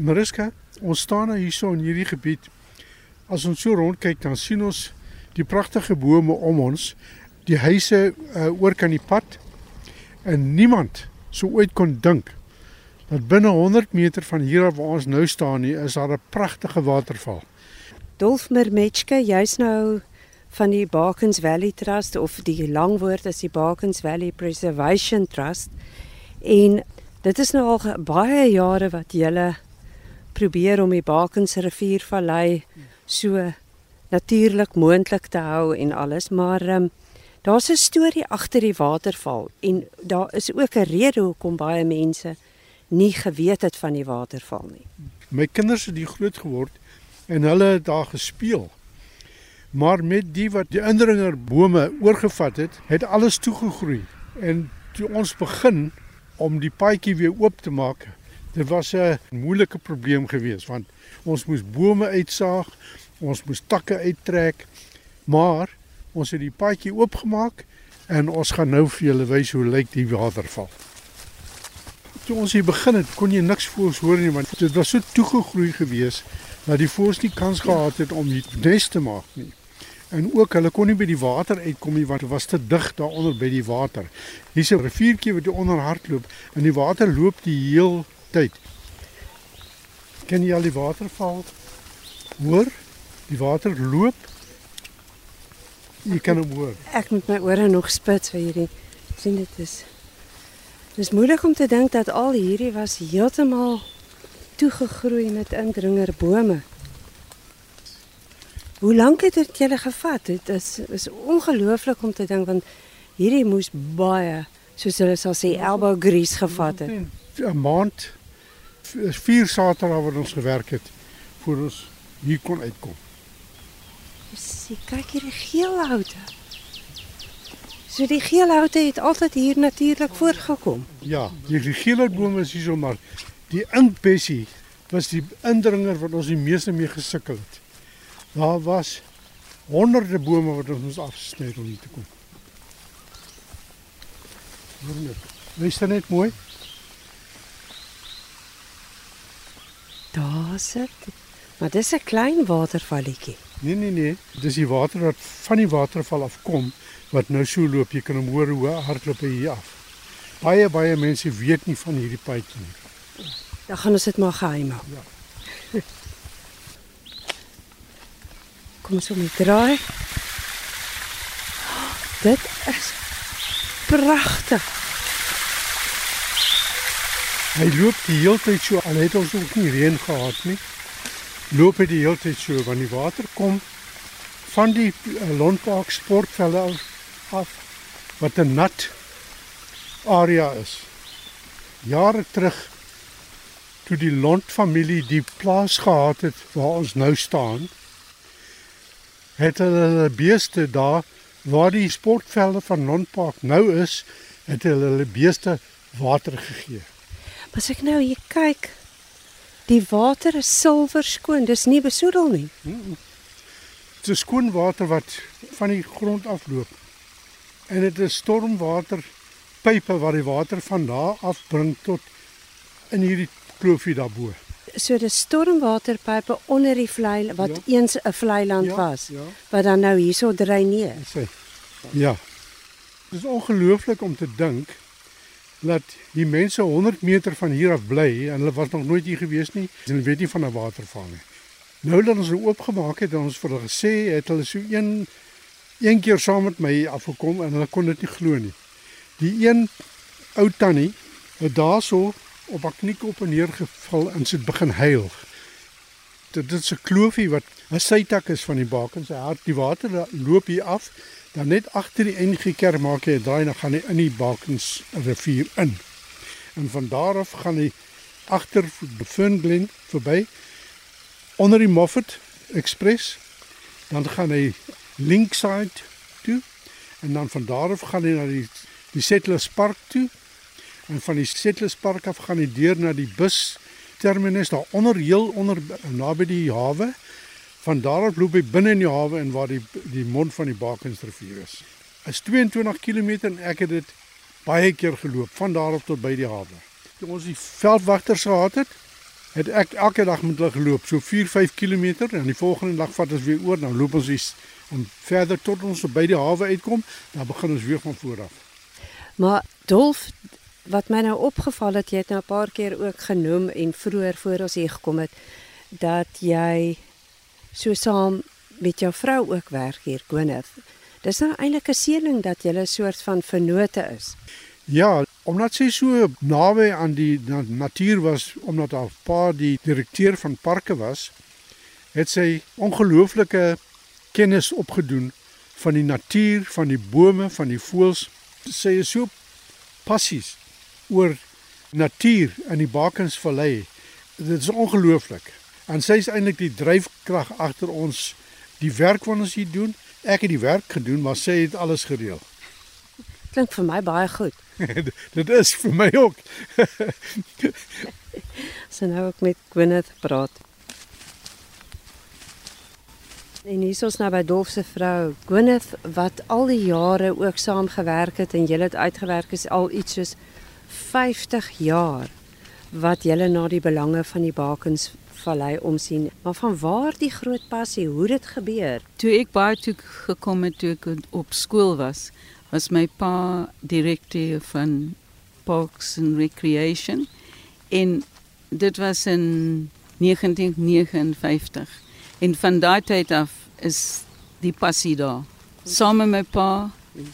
Mariska, ons staan nou hierso in hierdie gebied. As ons so rondkyk, dan sien ons die pragtige bome om ons, die huise uh, oor kan die pad en niemand sou ooit kon dink dat binne 100 meter van hier af waar ons nou staan, nie, is daar 'n pragtige waterval. Dolf Mermetske, jy's nou van die Bakens Valley Trust of die langwoord is die Bakens Valley Preservation Trust. En dit is nou al baie jare wat julle probeer om die Bakens riviervallei so natuurlik moontlik te hou en alles, maar um, daar's 'n storie agter die waterval en daar is ook 'n rede hoekom baie mense nie geweet het van die waterval nie. My kinders het hier groot geword en hulle het daar gespeel. Maar met die wat die indringerbome oorgevat het, het alles toegegroei. En toe ons begin om die paadjie weer oop te maak, dit was 'n moeilike probleem geweest want ons moes bome uitsaag, ons moes takke uittrek, maar ons het die paadjie oopgemaak en ons gaan nou vir julle wys hoe lyk die waterval. Toe ons hier begin het, kon jy niks voels hoor nie want dit was so toegegroei geweest dat die voëls nie kans gehad het om hier nes te maak nie. En ook hulle kon nie by die water uitkom nie want dit was te dig daaronder by die water. Hier's 'n riviertjie wat hier onder hardloop en die water loop die heel tyd. Ken jy al die waterval? Hoor? Die water loop. Jy kan hom hoor. Ek moet my ore nog spits vir hierdie sien dit is Dis moeilik om te dink dat al hierdie was heeltemal toegegroei met indringerbome. Hoe lank het dit julle gevat? Dit is is ongelooflik om te dink want hierdie moes baie soos hulle sal sê elbow grease gevat het. 'n Maand vier Saterdae wat ons gewerk het voor ons hier kon uitkom. Sien, kyk hierdie geel houte. So die geel houte het altyd hier natuurlik voorgekom. Ja, die geel bome is hier so maar die inkbessie was die indringer wat ons die meeste mee gesukkel het. Daar was honderde bome wat ons moes afsny om hier te kom. Wonderlik. Wees dit net mooi? Daar sit. Maar dis 'n klein watervalletjie. Nee nee nee, dis die water wat van die waterval afkom wat nou so loop. Jy kan hom hoor hoe hardloop hy hier af. Baie baie mense weet nie van hierdie paadjie nie. Dan gaan ons dit maar geheim hou. Ja. Kom ons moet draai. Dit is pragtig. Hy loop die hele tyd so al het ons ook nie reën gehad nie. Loop hy die hele tyd so want die water kom van die uh, Londpark sportvelde af, af wat 'n nat area is. Jare terug toe die Lond familie die plaas gehad het waar ons nou staan, het hulle beeste daar waar die sportvelde van Londpark nou is, het hulle hulle beeste water gegee. As ek nou hier kyk, die water is silwer skoon, dis nie besoedel nie. Dit is skoon water wat van die grond afloop. En dit is stormwater pype wat die water van daar af bring tot in hierdie kloofie daarbo. So dis stormwaterpype onder die vlei wat Ja. eens 'n vlei land Ja, was ja. wat dan nou hierso dreineer. Ja. Dit is ongelooflik om te dink dat die mense 100 meter van hier af bly en hulle was nog nooit hier gewees nie. Hulle weet nie van 'n waterval nie. Nou dat ons dit oopgemaak het en ons vir hulle gesê het hulle so een een keer saam met my afgekom en hulle kon dit nie glo nie. Die een ou tannie het daarso op haar knie op en neer geval en sy het begin huil. Dit is 'n kloofie wat 'n sytak is van die baken se hart. Die water loop hier af, dan net agter die NG Kerk maak jy 'n draai en dan gaan hy in die Bakens rivier in. En van daar af gaan hy agter Fernglen verby onder die Moffat Express. Dan gaan hy linkside toe en dan van daar af gaan hy na die die Settlers Park toe. En van die Settlers Park af gaan hy deur na die bus terminus daar onder heel onder naby die hawe. Van daar af loop hy binne in die hawe en waar die die mond van die Bakensrivier is. Is 22 km en ek het dit baie keer geloop van daar af tot by die hawe. Toe ons die veldwagters gehad het, het ek elke dag met hulle geloop, so 4-5 km en die volgende dag vat ons weer oor, dan loop ons iets om verder tot ons by die hawe uitkom, dan begin ons weer van voor af. Maar Dolf, wat my nou opgeval het, jy het nou 'n paar keer ook genoem en vroeër voor ons hier gekom het dat jy so saam met jou vrou ook werk hier, Gwyneth. Dis nou eintlik 'n seëning dat jy 'n soort van vennote is. Ja, omdat sy so naby aan die natuur was, omdat haar pa die direkteur van parke was, het sy ongelooflike kennis opgedoen van die natuur, van die bome, van die voëls. Sy is so passies oor natuur in die Bakensvallei. Dit is ongelooflik. En sy is eintlik die dryfkrag agter ons die werk wat ons hier doen. Ek het die werk gedoen, maar sy het alles gereël. Klink vir my baie goed. Dit is vir my ook. Sy nou ook met Gwyneth praat. En hier is ons nou by Dolf se vrou Gwyneth wat al die jare ook saam gewerk het en julle het uitgewerk is al iets soos 50 jaar wat julle na die belange van die bakens vallei omsien. Maar van waar die groot passie, hoe dit gebeur? Toe ek baie toe gekom het toe ek op skool was, was my pa direkteur van Parks and Recreation en dit was in 1959. En van daai tyd af is die passie daar. Saam met my pa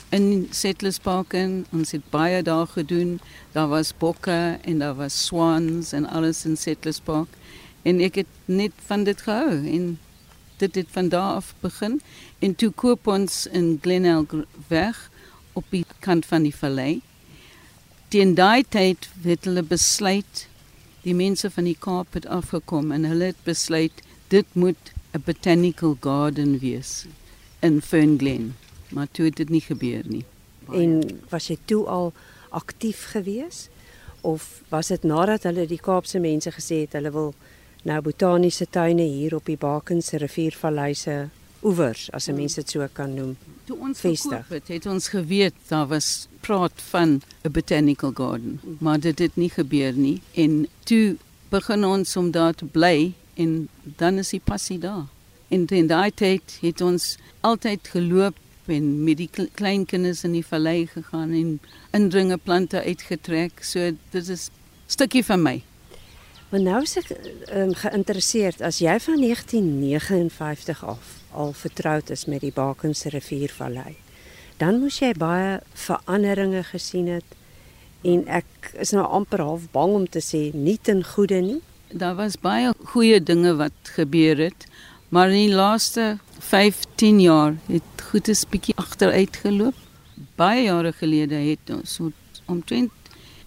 in Settlers Park en ons het baie daar gedoen. Daar was bokke en daar was swans en alles in Settlers Park. En ek het net van dit gehou en dit het van daar af begin. En toe koop ons in Glenelg weg op die kant van die vallei. Teen daai tyd het hulle besluit die mense van die Kaap het afgekom en hulle het besluit dit moet 'n botanical garden wees in Fernglen. Maar toe het dit nie gebeur nie. En was jy toe al aktief gewees of was dit nadat hulle die Kaapse mense gesê het hulle wil nou botaniese tuine hier op die Bakens riviervallei se oewers as 'n mens dit so kan noem. Toe ons vestig het, het ons geweet daar was praat van 'n botanical garden, maar dit het nie gebeur nie en toe begin ons om daar te bly en dan is die passie daar. En in daai tyd het ons altyd geloop en met die klein kinders in die vallei gegaan en indringe plante uitgetrek. So dit is stukkie van my. Maar nou is ek um, geïnteresseerd as jy van 1959 af al vertroud is met die Bakense riviervallei, dan moes jy baie veranderinge gesien het en ek is nou amper half bang om te sê nie ten goeie nie. Daar was baie goeie dinge wat gebeur het, maar in die laaste 15 jaar het goedes bietjie agteruit geloop. Baie jare gelede het ons omtrent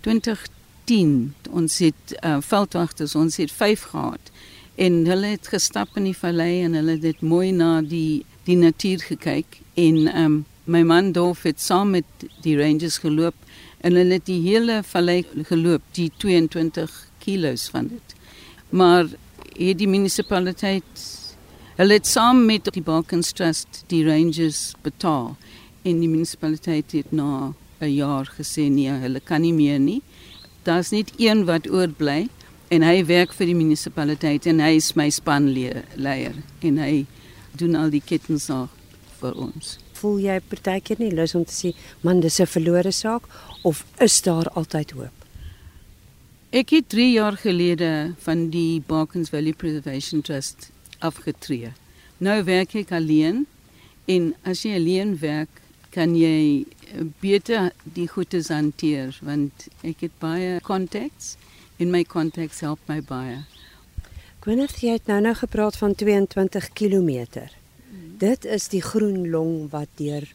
20 10. Ons het uh, veldwagters, ons het 5 gehad. En hulle het gestap in die vallei en hulle het dit mooi na die die natuur gekyk en ehm um, my man Dolf het saam met die rangers geloop en hulle het die hele vallei geloop, die 22 kilos van dit. Maar het die munisipaliteit hulle het saam met die Balkans Trust die rangers betaal en die munisipaliteit het na 'n jaar gesê nee, hulle kan nie meer nie daar's net een wat oorbly en hy werk vir die munisipaliteit en hy is my spanleier en hy doen al die kettingsaak vir ons voel jy partykeer nie lus om te sê man dis 'n verlore saak of is daar altyd hoop Ek het 3 jaar gelede van die Barkens Valley Preservation Trust afgetree. Nou werk ek alleen en as jy alleen werk, kan jy beter die goeie hanteer want ek het baie contacts en my contacts help my baie. Gwyneth, jy het nou nou gepraat van 22 km. Dit is die groen long wat deur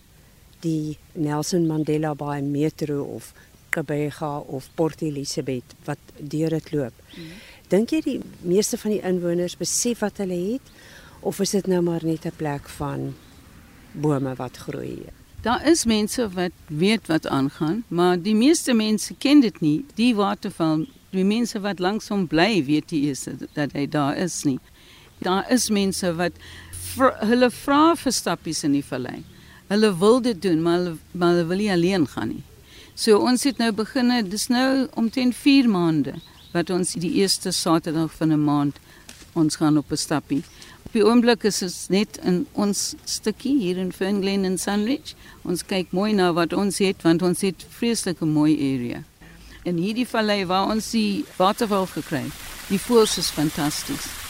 die Nelson Mandela Bay metro of Gqeberha of Port Elizabeth wat deur dit loop. Mm. Dink jy die meeste van die inwoners besef wat hulle het of is dit nou maar net 'n plek van bome wat groei? Daar is mense wat weet wat aangaan, maar die meeste mense ken dit nie. Die waterval, die mense wat langs hom bly, weet nie eens dat hy daar is nie. Daar is mense wat vir, hulle vra vir stappies in die vallei. Hulle wil dit doen, maar hulle, maar hulle wil nie alleen gaan nie. So ons het nou begin, dis nou omtrent 4 maande wat ons die eerste Saterdag van 'n maand ons gaan op 'n stappie. Op die oomblik is dit net in ons stukkie hier in Fernglen en Sunridge. Ons kyk mooi na wat ons het want ons het vreeslike mooi area. En hierdie vallei waar ons die waterval gekry het, die voors is fantasties.